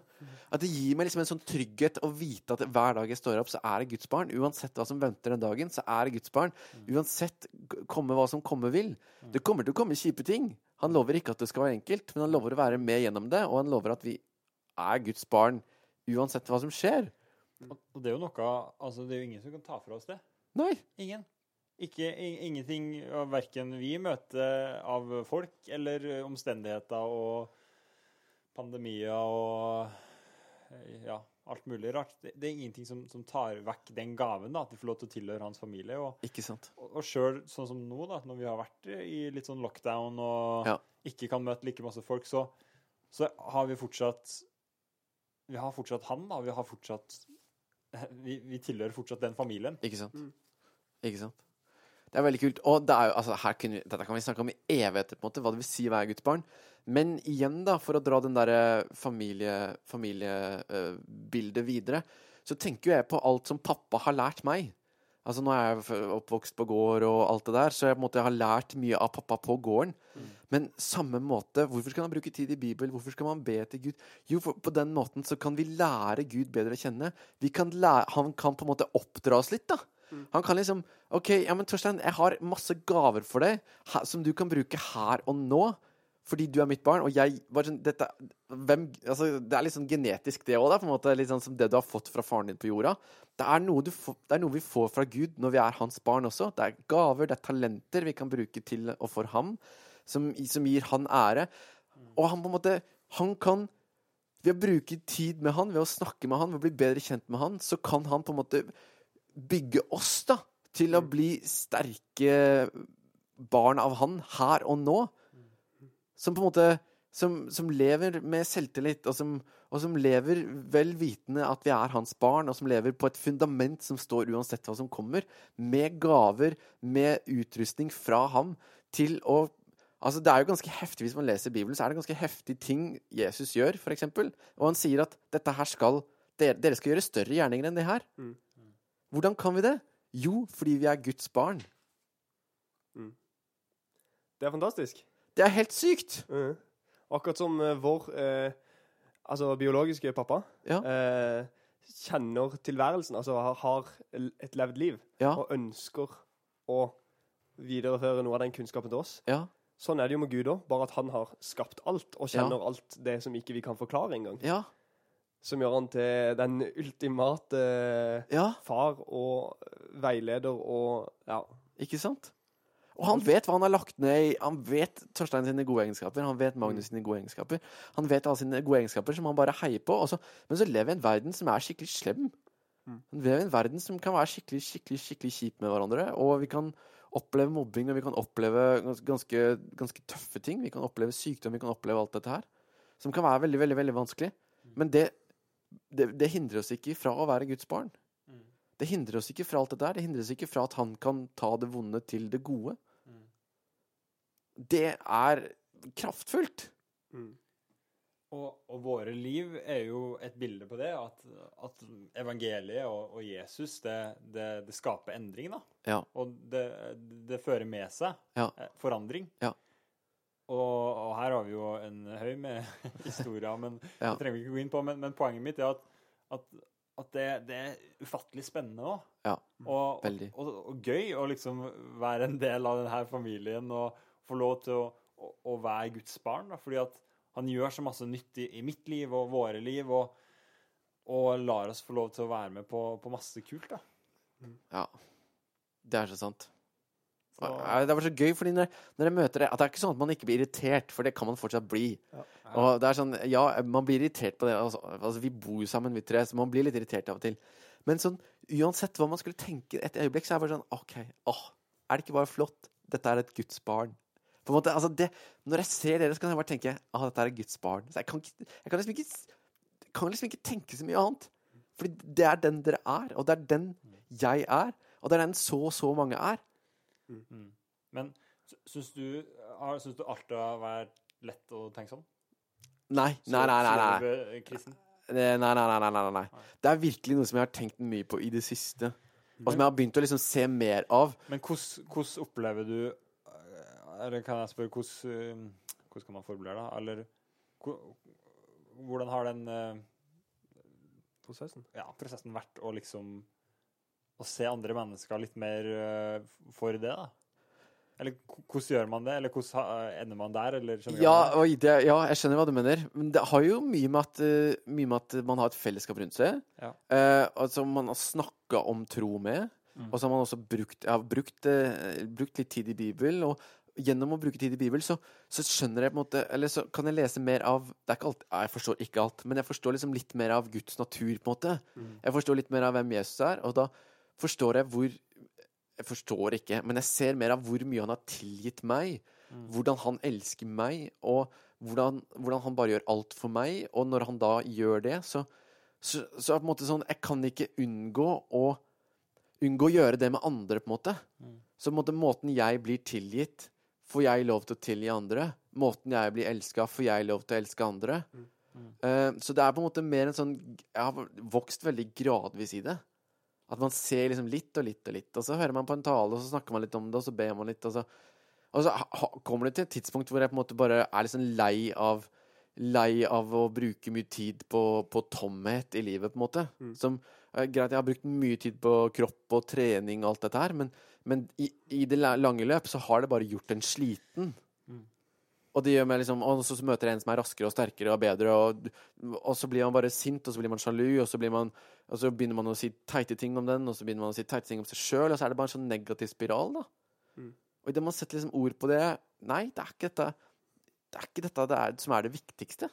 At det gir meg liksom en sånn trygghet å vite at hver dag jeg står opp, så er det Guds barn. Uansett hva som venter den dagen, så er det Guds barn. Uansett komme hva som komme vil. Det kommer til å komme kjipe ting. Han lover ikke at det skal være enkelt, men han lover å være med gjennom det, og han lover at vi er Guds barn uansett hva som skjer. Og det er jo noe Altså, det er jo ingen som kan ta fra oss det. Nei. Ingen. Ikke, in ingenting verken vi møter av folk eller omstendigheter og pandemier og ja, alt mulig rart. Det, det er ingenting som, som tar vekk den gaven, da, at vi får lov til å tilhøre hans familie. Og, Ikke sant. og, og sjøl sånn som nå, da, når vi har vært i litt sånn lockdown og Ja. ikke kan møte like masse folk, så, så har vi fortsatt Vi har fortsatt han, da. Vi har fortsatt Vi, vi tilhører fortsatt den familien. Ikke sant. Ikke sant. Det er veldig kult. Og det er jo, altså, her vi, dette kan vi snakke om i evigheter, på en måte, hva det vil si å være guttebarn. Men igjen, da, for å dra den derre familiebildet familie, uh, videre, så tenker jo jeg på alt som pappa har lært meg. Altså Nå er jeg oppvokst på gård og alt det der, så jeg måte har lært mye av pappa på gården. Men samme måte, hvorfor skal man bruke tid i Bibelen? Hvorfor skal man be til Gud? Jo, for på den måten så kan vi lære Gud bedre å kjenne. Vi kan lære, han kan på en måte oppdra oss litt, da. Han kan liksom OK, ja, men Torstein, jeg har masse gaver for deg her, som du kan bruke her og nå. Fordi du er mitt barn, og jeg bare sånn, dette, hvem, altså, Det er litt sånn genetisk, det òg. På en måte, litt sånn som det du har fått fra faren din på jorda. Det er, får, det er noe vi får fra Gud når vi er hans barn også. Det er gaver, det er talenter vi kan bruke til og for ham, som, som gir han ære. Og han på en måte Han kan Ved å bruke tid med han, ved å snakke med han, ved å bli bedre kjent med han, så kan han på en måte bygge oss da til å bli sterke barn av han her og nå. Som på en måte som, som lever med selvtillit, og som, og som lever vel vitende at vi er hans barn, og som lever på et fundament som står uansett hva som kommer, med gaver, med utrustning fra ham, til å Altså, det er jo ganske heftig Hvis man leser Bibelen, så er det ganske heftige ting Jesus gjør, for eksempel. Og han sier at dette her skal dere, dere skal gjøre større gjerninger enn det her. Mm. Hvordan kan vi det? Jo, fordi vi er Guds barn. Det er fantastisk. Det er helt sykt! Mm. Akkurat som eh, vår eh, altså biologiske pappa Ja. eh, kjenner tilværelsen, altså har, har et levd liv, Ja. og ønsker å videreføre noe av den kunnskapen til oss. Ja. Sånn er det jo med Gud òg, bare at han har skapt alt, og kjenner alt det som ikke vi kan forklare engang. Ja. Som gjør han til den ultimate Ja. far og veileder og ja. Ikke sant? Og han vet hva han har lagt ned i Han vet Torstein sine gode egenskaper. Han vet Magnus sine gode egenskaper. Han vet alle sine gode egenskaper som han bare heier på. Så, men så lever vi i en verden som er skikkelig slem. Mm. Vi lever i en verden som kan være skikkelig skikkelig, skikkelig kjip med hverandre. Og vi kan oppleve mobbing, og vi kan oppleve ganske, ganske tøffe ting. Vi kan oppleve sykdom, vi kan oppleve alt dette her. Som kan være veldig, veldig, veldig vanskelig. Men det, det, det hindrer oss ikke fra å være Guds barn. Det hindrer oss ikke fra alt dette her. Det hindrer oss ikke fra at han kan ta det vonde til det gode. Det er kraftfullt. Mm. Og, og våre liv er jo et bilde på det, at, at evangeliet og, og Jesus, det, det, det skaper endring, da. Ja. Og det, det fører med seg Ja. eh, forandring. Ja. Og, og her har vi jo en haug med historier, men Ja. det trenger vi ikke gå inn på. Men, men poenget mitt er at, at, at det, det er ufattelig spennende òg. Ja. Og, Veldig. og, og, og gøy å liksom være en del av denne familien og få lov til å, å, å være Guds barn. Da, fordi at han gjør så masse nytt i, mitt liv og våre liv, og, og lar oss få lov til å være med på, på masse kult. da. Ja. Det er så sant. Så, Det var så gøy, fordi når, når jeg møter det At det er ikke sånn at man ikke blir irritert, for det kan man fortsatt bli. Og det er sånn, ja, man blir irritert på det. Altså, altså, vi bor jo sammen, vi tre, så man blir litt irritert av og til. Men sånn, uansett hva man skulle tenke et øyeblikk, så er det bare sånn OK, åh, er det ikke bare flott? Dette er et Guds barn. På en måte, altså det, Når jeg ser dere, så kan jeg bare tenke ah, dette er Guds barn. Så jeg kan, jeg kan liksom ikke kan liksom ikke tenke så mye annet. Fordi det er den dere er, og det er den jeg er, og det er den så, så mange er. Mm. Men syns du, syns du alltid har vært lett å tenke sånn? Nei, nei, nei, nei. nei. nei. Nei, nei, nei, nei, nei, nei. Det er virkelig noe som jeg har tenkt mye på i det siste. Og som jeg har begynt å liksom se mer av. Men hvordan opplever du eh, Eller kan jeg spørre hvordan, eh, hvordan kan man formulere det? Eller hvordan har den uh, Prosessen. ja, prosessen vært å liksom Å se andre mennesker litt mer uh, for det, da? Eller hvordan gjør man det? Eller hvordan ender man der? Ja, oi, det, ja, jeg skjønner hva du mener. Men det har jo mye med at, uh, mye med at man har et fellesskap rundt seg. Ja. Eh, altså man har snakka om tro med. Mm. Og så har man også brukt, ja, brukt, uh, brukt litt tid i Bibelen. Og gjennom å bruke tid i Bibelen, så, så skjønner jeg på en måte Eller så kan jeg lese mer av Det er ikke alt, Jeg forstår ikke alt, men jeg forstår liksom litt mer av Guds natur, på en måte. Mm. Jeg forstår litt mer av hvem Jesus er, og da forstår jeg hvor Jeg forstår ikke, men jeg ser mer av hvor mye han har tilgitt meg. Mm. Hvordan han elsker meg, og hvordan, hvordan han bare gjør alt for meg. Og når han da gjør det, så, så, så er det på en måte sånn Jeg kan ikke unngå å unngå å gjøre det med andre, på en måte. Mm. Så på en måte måten jeg blir tilgitt, får jeg lov til å tilgi andre. Måten jeg blir elska, får jeg lov til å elske andre. Mm. Mm. Uh, så det er på en måte mer en sånn Jeg har vokst veldig gradvis i det. At man ser liksom litt og litt og litt, og så hører man på en tale, og så snakker man litt om det, og så ber man litt, og så Og så ha, kommer det til et tidspunkt hvor jeg på en måte bare er liksom lei av Lei av å bruke mye tid på, på tomhet i livet, på en måte. Mm. Som Greit, jeg har brukt mye tid på kropp og trening og alt dette her, men, men i, i det lange løp så har det bare gjort en sliten. Mm. Og det gjør meg liksom Og så møter jeg en som er raskere og sterkere og bedre, og, og så blir man bare sint, og så blir man sjalu, og så, blir man, og så begynner man å si teite ting om den, og så begynner man å si teite ting om seg sjøl, og så er det bare en sånn negativ spiral, da. Mm. Og idet man setter liksom ord på det Nei, det er ikke dette Det er ikke dette det er, som er det viktigste.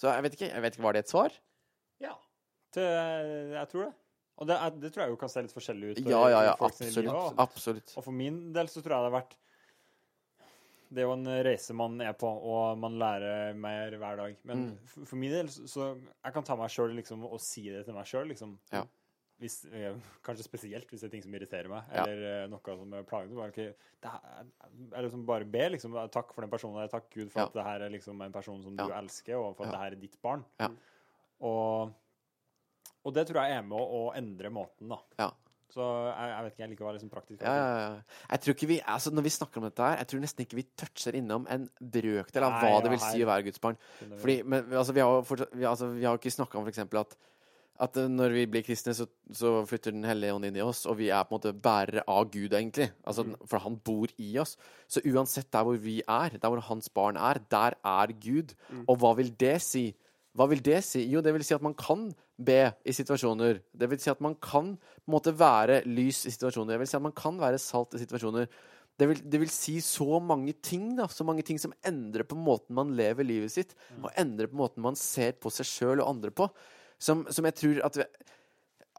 Så jeg vet ikke. Jeg vet ikke Var det et svar? Ja. Det, jeg tror det. Og det, er, det tror jeg jo kan se litt forskjellig ut. Ja, ja, ja. Absolutt. også. Absolutt. Og for min del så tror jeg det har vært Det er jo en reise man er på, og man lærer mer hver dag. Men Mm. for, for min del så, så Jeg kan ta meg sjøl liksom, og si det til meg sjøl, liksom. Ja. Hvis, eh, kanskje spesielt hvis det er ting som irriterer meg, eller ja. noe som er plagende. Bare, okay, det er, er liksom bare be, liksom. Takk for den personen der. Takk Gud for Ja. at det her er liksom en person som du elsker, og for at det her er ditt barn. Ja. Og, og det tror jeg er med å, å endre måten, da. Ja. Så jeg, jeg vet ikke, jeg liker å være liksom praktisk. Ja, ja, ja. Jeg tror ikke vi, altså Når vi snakker om dette her, jeg tror nesten ikke vi toucher innom en brøkdel av Nei, hva det vil si å være Guds barn. Fordi, men, altså, vi har jo vi, altså, vi ikke snakka om f.eks. at at eh, når vi blir kristne, så, så flytter Den hellige ånd inn i oss, og vi er på en måte bærere av Gud, egentlig. Altså, For han bor i oss. Så uansett der hvor vi er, der hvor hans barn er, der er Gud. Og hva vil det si? Hva vil det si? Jo, det vil si at man kan be i situasjoner. Det vil si at man kan på en måte være lys i situasjoner. Det vil si at man kan være salt i situasjoner. Det vil, det vil si så mange ting, da. Så mange ting som endrer på måten man lever livet sitt, og endrer på måten man ser på seg sjøl og andre på. Som, som jeg tror at vi,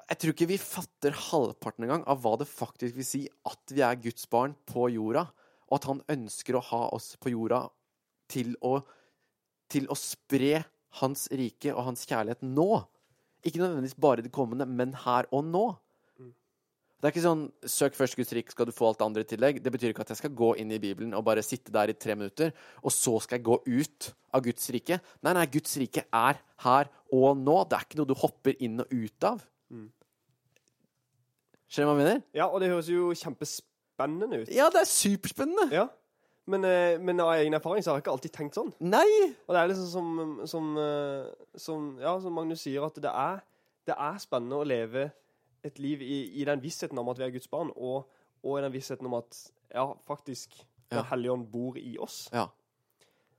Jeg tror ikke vi fatter halvparten engang av hva det faktisk vil si at vi er Guds barn på jorda, og at han ønsker å ha oss på jorda til å, til å spre hans rike og hans kjærlighet nå. Ikke nødvendigvis bare det kommende, men her og nå. Det er ikke sånn 'søk først Guds rik, skal du få alt det andre i tillegg'. Det betyr ikke at jeg skal gå inn i Bibelen og bare sitte der i tre minutter, og så skal jeg gå ut av Guds rike. Nei, nei, Guds rike er her og nå. Det er ikke noe du hopper inn og ut av. Skjønner du hva jeg mener? Ja, og det høres jo kjempespennende ut. Ja, det er superspennende. Ja. Men, eh, men av egen erfaring så har jeg ikke alltid tenkt sånn. Nei! Og det er liksom som, som, eh, som, ja, som Magnus sier, at det er, det er spennende å leve et liv i, i den vissheten om at vi er Guds barn, og, og i den vissheten om at ja, faktisk Den Ja. hellige ånd bor i oss. Ja.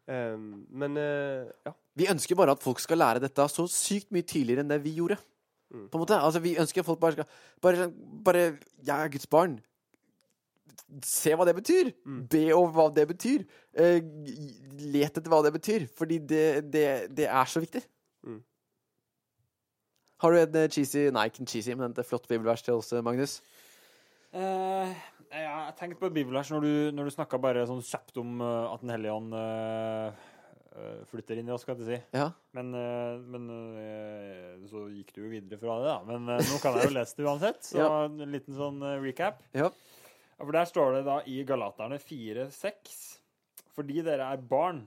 Um, men uh, ja. Vi ønsker bare at folk skal lære dette så sykt mye tidligere enn det vi gjorde. Mm. På en måte, altså Vi ønsker at folk bare skal Bare, bare Jeg er Guds barn. Se hva det betyr. Mm. Be over hva det betyr. Eh, let etter hva det betyr. Fordi det, det, det er så viktig. Mm. Har du en eh, cheesy Nei, ikke en cheesy, men et flott bibelvers til oss, Magnus? Uh, ja, jeg tenkte på et bibelvers når du, når du snakka bare sånn kjapt om uh, at Den hellige ånd eh, eh, flytter inn i oss, skal jeg si. Ja. Men, eh, men eh, så gikk du jo videre fra det, da. Men eh, nå kan jeg jo lese det uansett, så Ja. en liten sånn eh, recap. Ja. Ja, For der står det da i Galaterne 4-6 Fordi dere er barn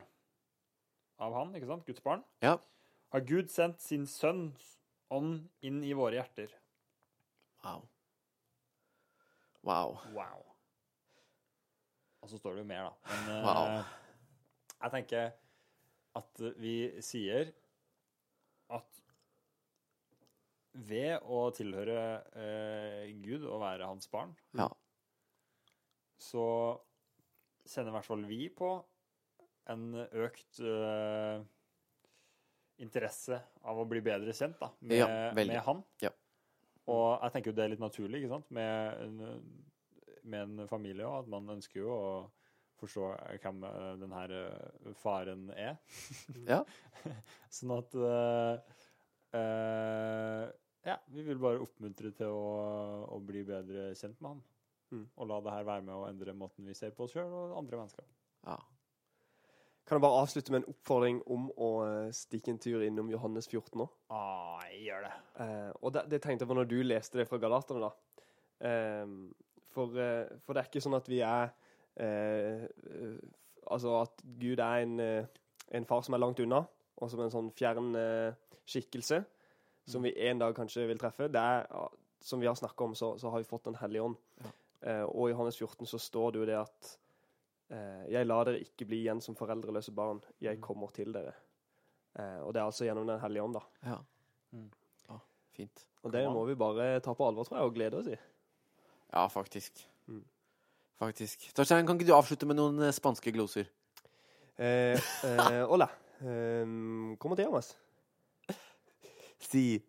av Han, ikke sant? Guds barn. Ja. Har Gud sendt sin sønns ånd inn i våre hjerter. Wow. Wow. Wow. Og så står det jo mer, da. Men eh, Wow. jeg tenker at vi sier at ved å tilhøre eh, Gud og være hans barn, Ja. Så sender i hvert fall vi på en økt eh, interesse av å bli bedre kjent da, med, Ja, med han. Ja. Og jeg tenker jo det er litt naturlig, ikke sant, med en, med en familie òg, at man ønsker jo å forstå hvem denne den her eh, faren er. Ja. sånn at eh, eh, Ja, vi vil bare oppmuntre til å, å bli bedre kjent med han. Mm. Og la det her være med å endre måten vi ser på oss sjøl og andre mennesker. ja. Kan jeg bare avslutte med en oppfordring om å eh, stikke en tur innom Johannes 14 nå? Ah, jeg gjør det. Eh, og det, det tenkte jeg på når du leste det fra Galaterne, da. Ehm, for, eh, for det er ikke sånn at vi er eh, eh, Altså at Gud er en, eh, en far som er langt unna, og som en sånn fjern eh, skikkelse som vi en dag kanskje vil treffe. Det er, som vi har snakka om, så, så har vi fått Den hellige ånd. Eh, og i Johannes 14 så står det jo det at eh, Jeg lar dere ikke bli igjen som foreldreløse barn. Jeg Mm. kommer til dere. Eh, og det er altså gjennom Den hellige ånd, da. ja. Mm. Ah, Fint. Og det må vi bare ta på alvor, tror jeg, og glede oss i. Ja, faktisk. Mm. Faktisk. Torstein, kan ikke du avslutte med noen spanske gloser? Eh, eh, hola. Um, ¿Cómo te llamas? Si.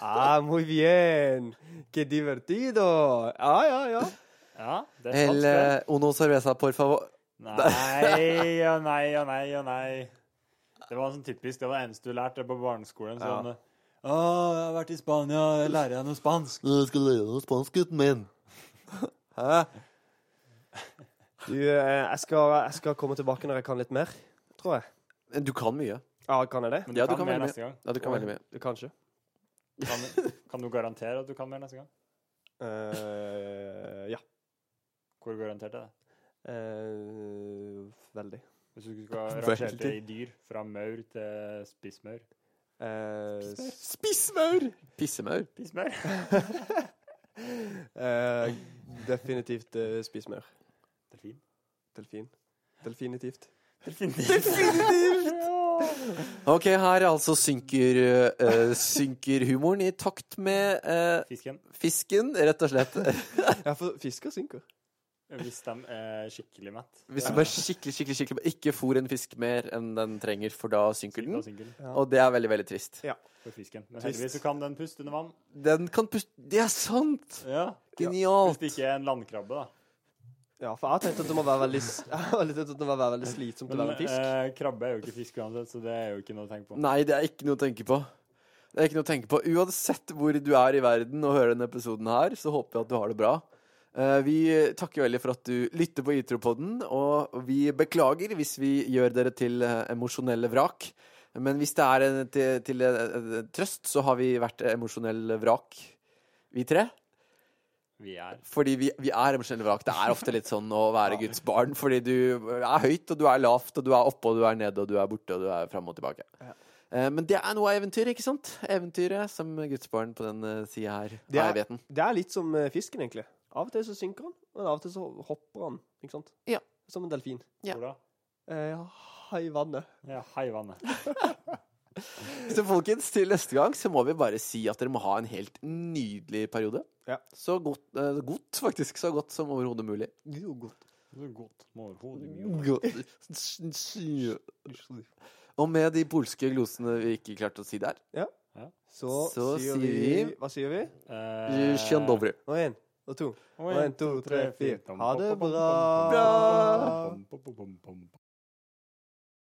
Ah, muy bien. Qué divertido. Ja, ja, ja. Ja, det er. El eh, uno cerveza, por favor. Nei og nei og nei og nei. Det var sånn typisk. Det var det eneste du lærte på barneskolen. Ja. Sånn Å, jeg har vært i Spania, jeg lærer jeg noe spansk. Jeg skal lære deg spansk, gutten min. Hæ? Du, eh, jeg, skal, jeg skal komme tilbake når jeg kan litt mer, tror jeg. Du kan mye. Ja, kan jeg det? Men du Ja, du kan, kan mer neste gang. Ja, du kan veldig mye. Du, kanskje. Kan, kan du garantere at du kan mer neste gang? Uh, ja. Hvor garantert er det? Uh, veldig. Hvis du skulle rangert det i dyr, fra maur til spissmaur. Uh, Spissmaur! Pissemaur. Pissemaur. eh, definitivt uh, spissmaur. Delfin. Delfin. Delfinitivt. Ok, her altså synker, uh, synker humoren i takt med uh, Fisken. fisken, rett og slett. Ja, for fisker synker. Hvis de er skikkelig mett. Hvis de er skikkelig, skikkelig, skikkelig ikke fôr en fisk mer enn den trenger, for da synker den. Ja. Og det er veldig, veldig trist. Ja, for fisken. Men heldigvis så kan den puste under vann. Den kan puste Det er sant! Ja. Hvis det ikke er en landkrabbe, da. Ja, for jeg har tenkt at det må være veldig, det må være veldig slitsomt å være en fisk. eh, krabbe er jo ikke fisk uansett, så det er jo ikke noe å tenke på. Nei, det er ikke noe å tenke på. Det er ikke noe å tenke på. Uansett hvor du er i verden og hører denne episoden her, så håper jeg at du har det bra. Eh, Vi takker veldig for at du lytter på Itropodden, og vi beklager hvis vi gjør dere til eh, emosjonelle vrak. Men hvis det er en, til, til eh, trøst, så har vi vært emosjonelle vrak, vi tre. Vi er Fordi vi, vi er emosjonelle vrak. Det er ofte litt sånn å være Guds barn. Fordi du er høyt, og du er lavt, og du er oppe, og du er nede, og du er borte, og du er fram og tilbake. Ja. Eh, Men det er noe av eventyret, ikke sant? Eventyret som Guds barn på den uh, sida her Det er- Det er litt som eh, fisken, egentlig. Av og til så synker han, og av og til så hopper han. Ikke sant? Ja. Som en delfin. Ja. Hvor da? Eh, hei i vannet. Ja, hei, vannet. Så folkens, til neste gang så må vi bare si at dere må ha en helt nydelig periode. Ja. Så godt, eh, godt faktisk. Så godt som overhodet mulig. Jo, godt. Er godt med overhodet mye. Og med de polske glosene vi ikke klarte å si der Så, Så sier sier vi vi- Hva sier vi? Eh. Og én, og to. og en, to, tre, fire. Ha det bra. Bra.